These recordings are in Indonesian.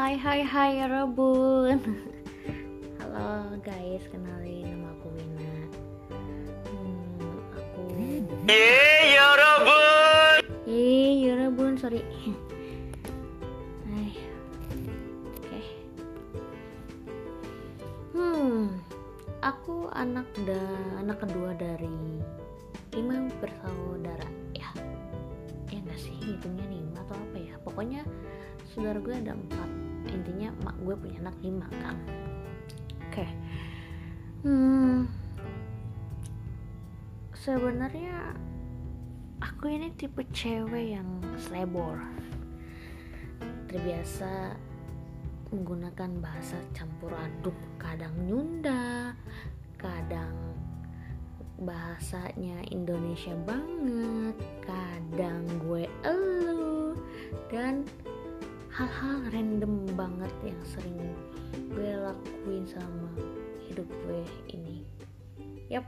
Hai hai hai Rebun Halo guys, kenalin nama aku Wina. Hmm, Aku Yeay ya Rabun Ih, ya Rebun, sorry. Hai. Oke. Hmm Aku anak da anak kedua dari lima bersaudara. Ya ya nggak sih hitungnya lima atau apa ya? Pokoknya saudara gue ada empat intinya mak gue punya anak lima kan oke. Hmm. Sebenarnya aku ini tipe cewek yang selebor. Terbiasa menggunakan bahasa campur aduk. Kadang nyunda kadang bahasanya Indonesia banget kadang gue elu dan hal-hal random banget yang sering gue lakuin sama hidup gue ini. Yap.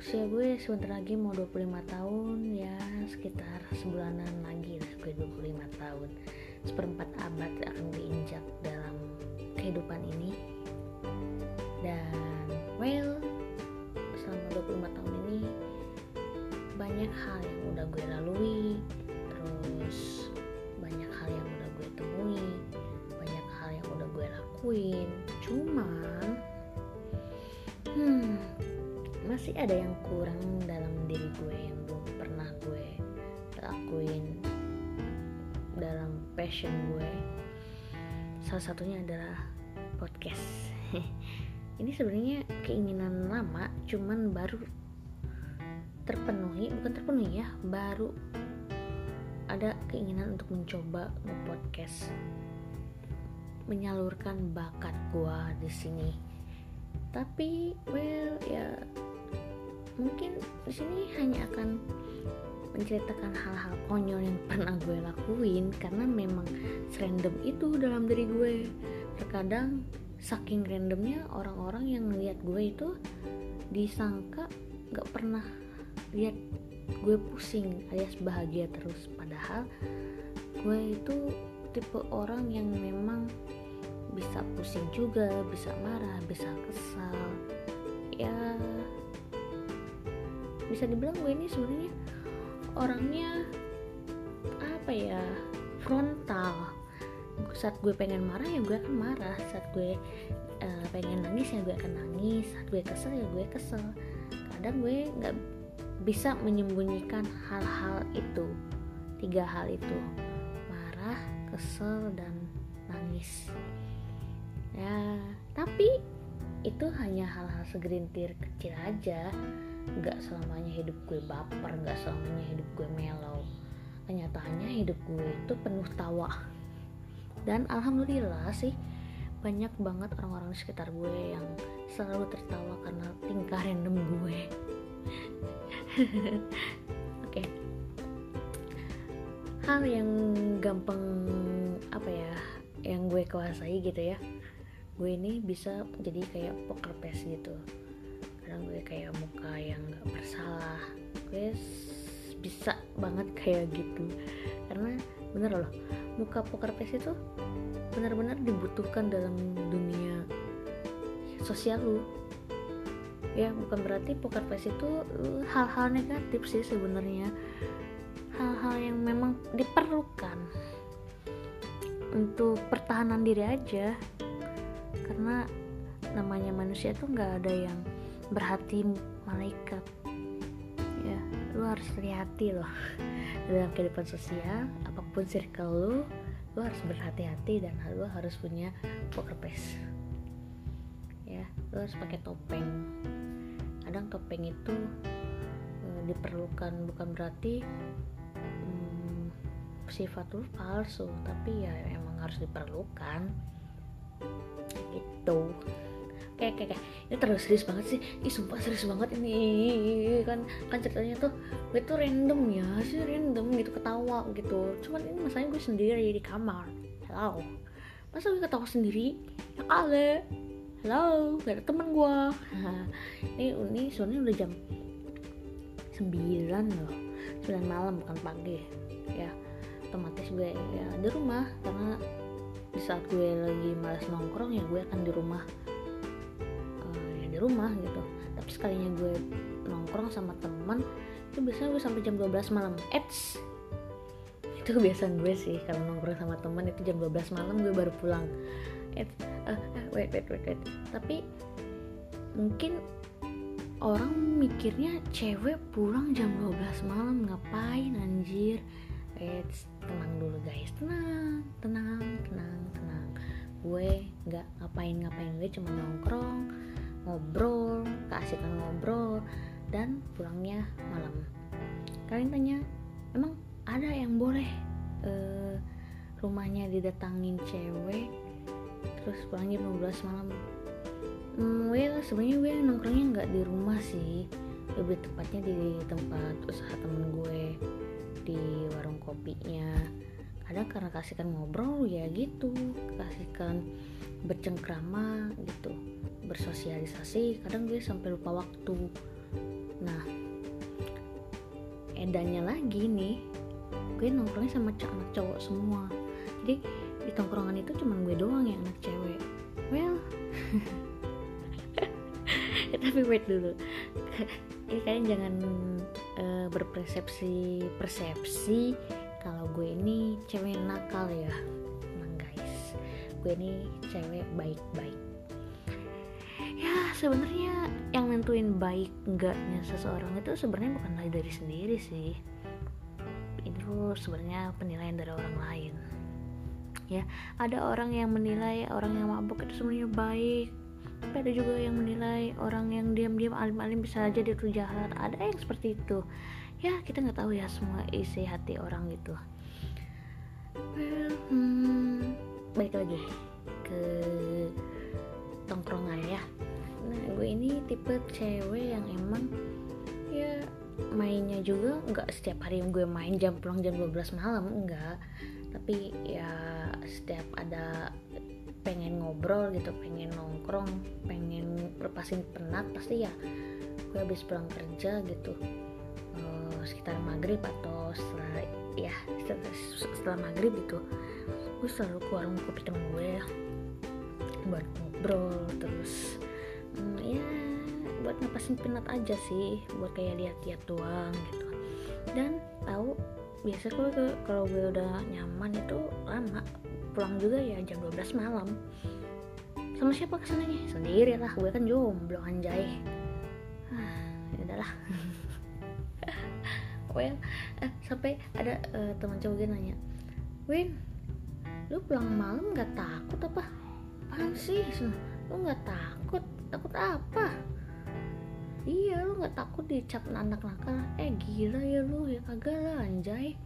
Usia gue sebentar lagi mau 25 tahun ya sekitar sebulanan lagi lah gue 25 tahun. Seperempat abad akan diinjak dalam kehidupan ini. Dan well ada yang kurang dalam diri gue yang belum pernah gue lakuin dalam passion gue. Salah satunya adalah podcast. Ini sebenarnya keinginan lama cuman baru terpenuhi bukan terpenuhi ya baru ada keinginan untuk mencoba nge-podcast. Menyalurkan bakat gua di sini. Tapi well ya mungkin di sini hanya akan menceritakan hal-hal konyol yang pernah gue lakuin karena memang serandom itu dalam diri gue. Terkadang saking randomnya orang-orang yang ngeliat gue itu disangka gak pernah lihat gue pusing alias bahagia terus. Padahal gue itu tipe orang yang memang bisa pusing juga bisa marah bisa kesal bisa dibilang gue ini sebenarnya orangnya apa ya frontal. Saat gue pengen marah ya gue akan marah saat gue uh, pengen nangis ya gue akan nangis saat gue kesel ya gue kesel. Kadang gue nggak bisa menyembunyikan hal-hal itu tiga hal itu marah kesel dan nangis. Ya tapi itu hanya hal-hal segelintir kecil aja nggak selamanya hidup gue baper nggak selamanya hidup gue melau kenyataannya hidup gue itu penuh tawa. Dan alhamdulillah sih banyak banget orang-orang di sekitar gue yang selalu tertawa karena tingkah random gue. Oke. Okay. hal yang gampang apa ya yang gue kuasai gitu ya gue ini bisa jadi kayak poker face gitu kadang gue kayak muka yang gak bersalah. Gue bisa banget kayak gitu. Karena bener loh muka poker face itu benar-benar dibutuhkan dalam dunia sosial lu. Ya bukan berarti poker face itu hal-hal negatif sih sebenarnya. Hal-hal yang memang diperlukan untuk pertahanan diri aja. Karena namanya manusia tuh nggak ada yang berhati malaikat. Ya lu harus hati-hati loh. Dalam kehidupan sosial apa pun circle lu lu harus berhati-hati dan lu harus punya poker face. Ya lu harus pakai topeng. Kadang topeng itu e, diperlukan bukan berarti hmm, sifat lu palsu tapi ya emang harus diperlukan. Gitu. Kayak kayak kayak ini terlalu serius banget sih. Ih sumpah serius banget ini. Kan kan ceritanya tuh gue tuh random ya sih random gitu ketawa gitu. Cuman ini masalahnya gue sendiri di kamar. Hello. Masa gue ketawa sendiri? Ya kali. Halo gak ada temen gue ini ini soalnya udah jam 9 loh. 9 malam bukan pagi. Ya otomatis gue ya di rumah. Karena di saat gue lagi malas nongkrong ya gue akan di rumah rumah gitu. Tapi sekalinya gue nongkrong sama teman itu biasanya gue sampai jam 12 malam. Eits. Itu kebiasaan gue sih kalau nongkrong sama teman itu jam 12 malam gue baru pulang. Eits, uh, wait wait wait wait. Tapi mungkin orang mikirnya cewek pulang jam 12 malam ngapain anjir? Eits, tenang dulu guys. Tenang tenang tenang tenang. Gue nggak ngapain ngapain gue cuma nongkrong ngobrol keasikan ngobrol dan pulangnya malam. Kalian tanya emang ada yang boleh uh, rumahnya didatangin cewek? Terus pulangnya jam 12 malam. Hmm, well sebenarnya gue nongkrongnya nggak di rumah sih. Lebih tepatnya di tempat usaha temen gue di warung kopinya. Kadang karena kasihkan ngobrol ya gitu. Kasihkan bercengkrama gitu bersosialisasi kadang gue sampai lupa waktu. Nah edannya lagi nih gue nongkrongnya sama anak cowok semua. Jadi di tongkrongan itu cuma gue doang yang anak cewek. Well tapi wait dulu. Ini kalian jangan uh, berpersepsi persepsi kalau gue ini cewek nakal ya. Nah guys. Gue ini cewek baik-baik. ya sebenarnya yang nentuin baik enggaknya seseorang itu sebenarnya bukan dari sendiri sih. Itu sebenarnya penilaian dari orang lain. Ya ada orang yang menilai orang yang mabuk itu sebenarnya baik tapi ada juga yang menilai orang yang diam-diam alim-alim bisa aja dia tuh jahat. Ada yang seperti itu. Ya kita nggak tahu ya semua isi hati orang gitu hmm, balik lagi ke tongkrongan ya nah gue ini tipe cewek yang emang ya mainnya juga nggak setiap hari gue main jam pulang jam 12 malam enggak. Tapi ya setiap ada pengen ngobrol gitu pengen nongkrong pengen lepasin penat pasti ya gue habis pulang kerja gitu. Uh, sekitar maghrib atau setelah ya setelah, setelah maghrib gitu gue selalu keluar warung kopi temen gue buat ngobrol terus um, ya buat ngapasin penat aja sih buat kayak lihat-lihat doang gitu. Dan tahu biasa gue kalau gue udah nyaman itu lama pulang juga ya jam 12 malam. Sama siapa ke sananya? Sendiri lah gue kan jomblo anjay. Ah, ya udahlah. Well eh, sampai ada uh, teman cowok gue nanya Win lu pulang malam nggak takut apa? Apaan sih? Lu nggak takut takut apa? Iya lu nggak takut dicap anak nakal. Eh gila ya lu ya kagak lah anjay.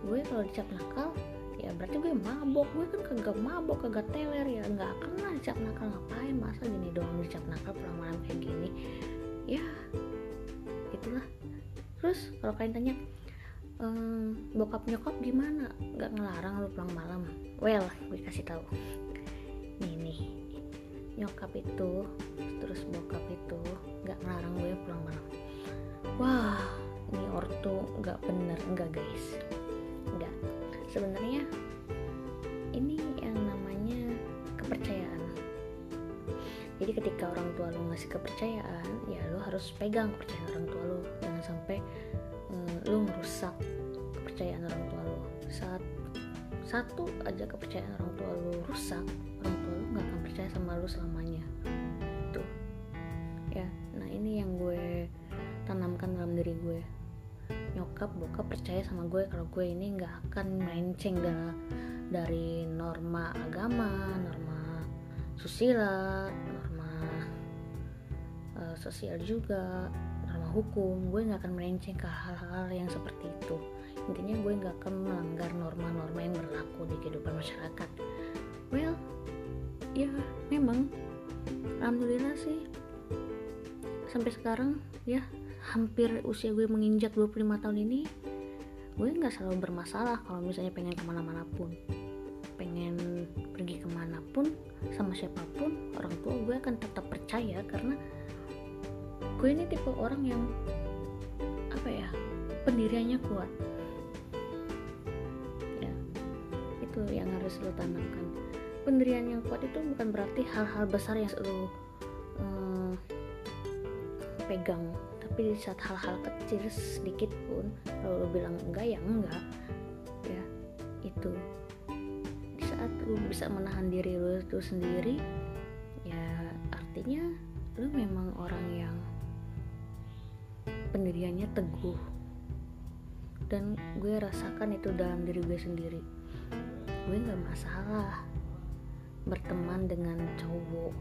Gue kalau dicap nakal ya berarti gue mabok. Gue kan kagak mabok kagak teler ya. Nggak akan lah dicap nakal. Ngapain? Masa gini doang dicap nakal pulang malam kayak gini? Ya itulah. Terus kalau kalian tanya ehm, bokap nyokap gimana? Nggak ngelarang lu pulang malam. Well gue kasih tahu. Nih nih nyokap itu terus bokap itu nggak ngelarang gue pulang malam. Wah ini ortu nggak bener enggak guys. Enggak sebenarnya ini yang namanya kepercayaan. Jadi ketika orang tua lu ngasih kepercayaan ya lu harus pegang kepercayaan orang tua lu. Jangan sampai uh, lu merusak kepercayaan orang tua lu. Saat satu aja kepercayaan orang tua lu rusak orang nggak akan percaya sama lu selamanya. Tuh ya nah ini yang gue tanamkan dalam diri gue. Nyokap bokap percaya sama gue kalau gue ini nggak akan melenceng dari norma agama norma susila norma uh, sosial juga norma hukum. Gue nggak akan melenceng ke hal-hal yang seperti itu. Intinya gue nggak akan melanggar norma-norma yang berlaku di kehidupan masyarakat. Well ya memang. Alhamdulillah sih. Sampai sekarang ya hampir usia gue menginjak 25 tahun ini gue nggak selalu bermasalah kalau misalnya pengen ke mana-mana pun. Pengen pergi ke mana pun sama siapa pun orang tua gue akan tetap percaya karena gue ini tipe orang yang apa ya pendiriannya kuat. Harus lo tanamkan pendirian yang kuat itu bukan berarti hal-hal besar yang lo uh, pegang. Tapi di saat hal-hal kecil sedikit pun kalau lo bilang enggak ya enggak. Ya itu. Di saat lo bisa menahan diri lo itu sendiri ya artinya lo memang orang yang pendiriannya teguh. Dan gue rasakan itu dalam diri gue sendiri. Gue nggak masalah berteman dengan cowok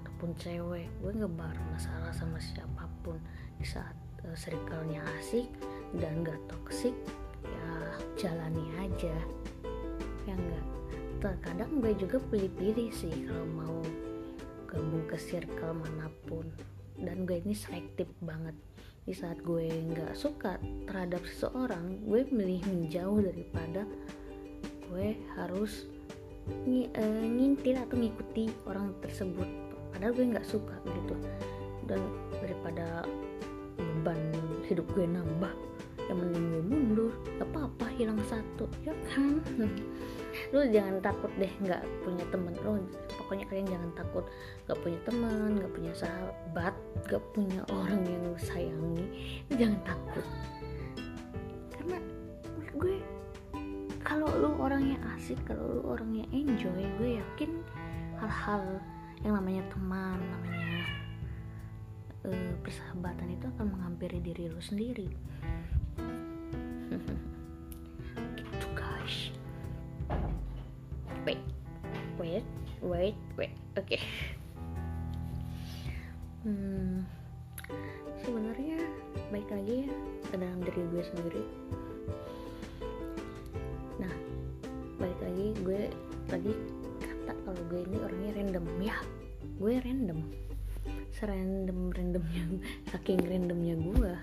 ataupun cewek. Gue nggak masalah sama siapa pun. Di saat uh, circle-nya asik dan gak toksik ya jalani aja. Ya enggak terkadang gue juga pilih-pilih sih kalau mau gabung ke circle mana pun. Dan gue ini selektif banget. Di saat gue nggak suka terhadap seseorang gue milih menjauh daripada gue harus ng uh, ngintil atau ngikuti orang tersebut. Padahal gue nggak suka gitu. Dan daripada beban hidup gue nambah yang mending gue mundur gak apa-apa hilang satu ya kan? Lu jangan takut deh nggak punya temen. Lu pokoknya kalian jangan takut nggak punya teman nggak punya sahabat nggak punya orang yang lu sayangi. Jangan takut kalau lu orangnya asik kalau lu orangnya enjoy gue yakin hal-hal yang namanya teman namanya uh, persahabatan itu akan menghampiri diri lu sendiri. Gitu guys. Wait wait wait wait. Oke. Okay. hmm, sebenarnya baik lagi ya ke dalam diri gue sendiri lagi gue tadi kata kalau gue ini orangnya random. Ya gue random. Serandom randomnya saking randomnya gue.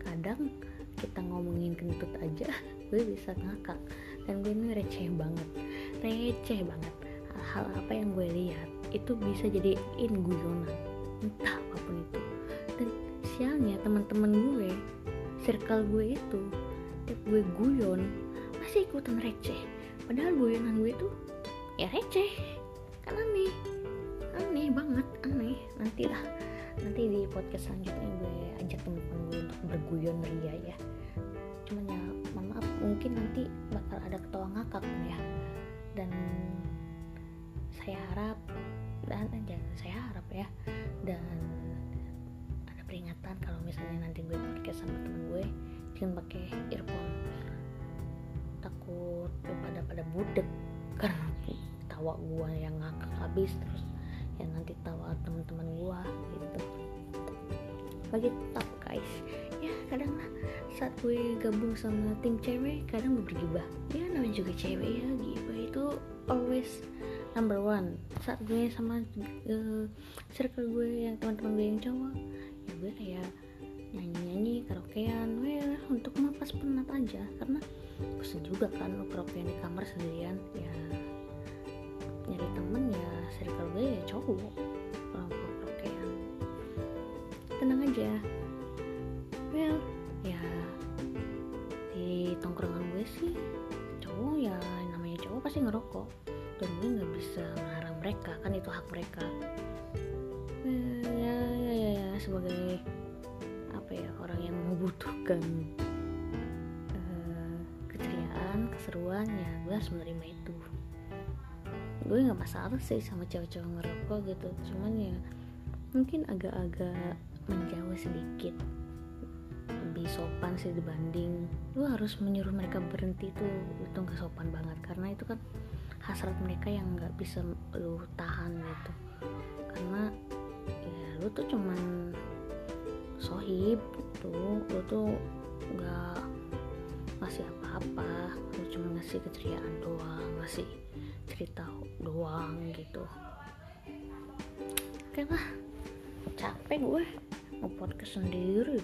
Kadang kita ngomongin kentut aja gue bisa ngakak. Dan gue ini receh banget. Receh banget. Hal-hal apa yang gue lihat itu bisa jadiin guyonan entah apa pun itu. Dan sialnya teman-teman gue circle gue itu tiap gue guyon masih ikutan receh padahal guyonan gue itu ya receh. Kan aneh. Aneh banget aneh. Nanti lah nanti di podcast selanjutnya gue ajak temen-temen gue untuk berguyon ria ya. Cuman ya mohon maaf mungkin nanti bakal ada ketawa ngakak ya. Dan saya harap dan aja saya harap ya. Dan ada peringatan kalau misalnya nanti gue podcast sama temen gue jangan pakai earphone takut pada pada budek. Karena tawa gue yang ngakak habis terus. Yang nanti tawa teman-teman gua gitu. Bagi tak guys. Ya kadang lah saat gue gabung sama tim cewek kadang gue bergibah. Ya namanya juga cewek ya gibah itu always number one. Saat gue sama uh, circle gue yang teman-teman gue yang cowok ya gue kayak nyanyi-nyanyi karaokean. Well untuk melepas penat aja. Karena bosan juga kan lo karaokean di kamar sendirian. Ya nyari temen ya circle gue ya cowok. Tenang aja. Well ya di tongkrongan gue sih cowok ya namanya cowok pasti ngerokok. Dan gue nggak bisa melarang mereka kan itu hak mereka. Ya, ya ya ya sebagai apa ya orang yang membutuhkan harus menerima itu. Gue nggak masalah sih sama cewek-cewek ngerokok gitu. Cuman ya mungkin agak-agak menjauh sedikit. Lebih sopan sih dibanding. Lu harus menyuruh mereka berhenti tuh. Itu nggak sopan banget. Karena itu kan hasrat mereka yang nggak bisa lu tahan gitu. Karena ya lu tuh cuman sohib tuh lu tuh nggak ngasih apa-apa lu cuma ngasih keceriaan doang ngasih cerita doang gitu. Oke lah capek gue mau podcast sendiri.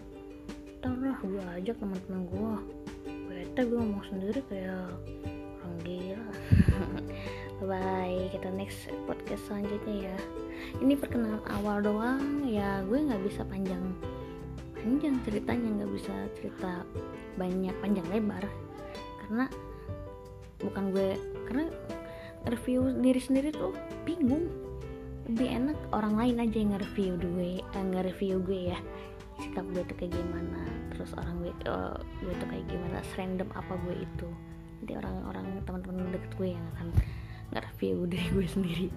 Ntar lah gue ajak teman-teman gue. Bete gue ngomong sendiri kayak orang gila. Bye kita next podcast selanjutnya ya. Ini perkenalan awal doang ya gue nggak bisa panjang panjang ceritanya nggak bisa cerita banyak panjang lebar. Karena bukan gue karena review diri sendiri tuh bingung. Lebih enak orang lain aja yang nge-review gue eh, nge-review gue ya. Sikap gue tuh kayak gimana terus orang gue eh, gue tuh kayak gimana serandom apa gue itu. Jadi orang-orang teman-teman deket gue yang akan nge-review diri gue sendiri.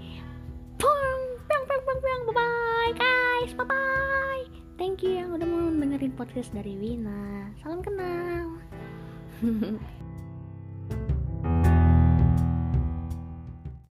Piang, piang, piang, piang. bye bye guys. Bye bye thank you yang udah mau dengerin podcast dari Wina. Salam kenal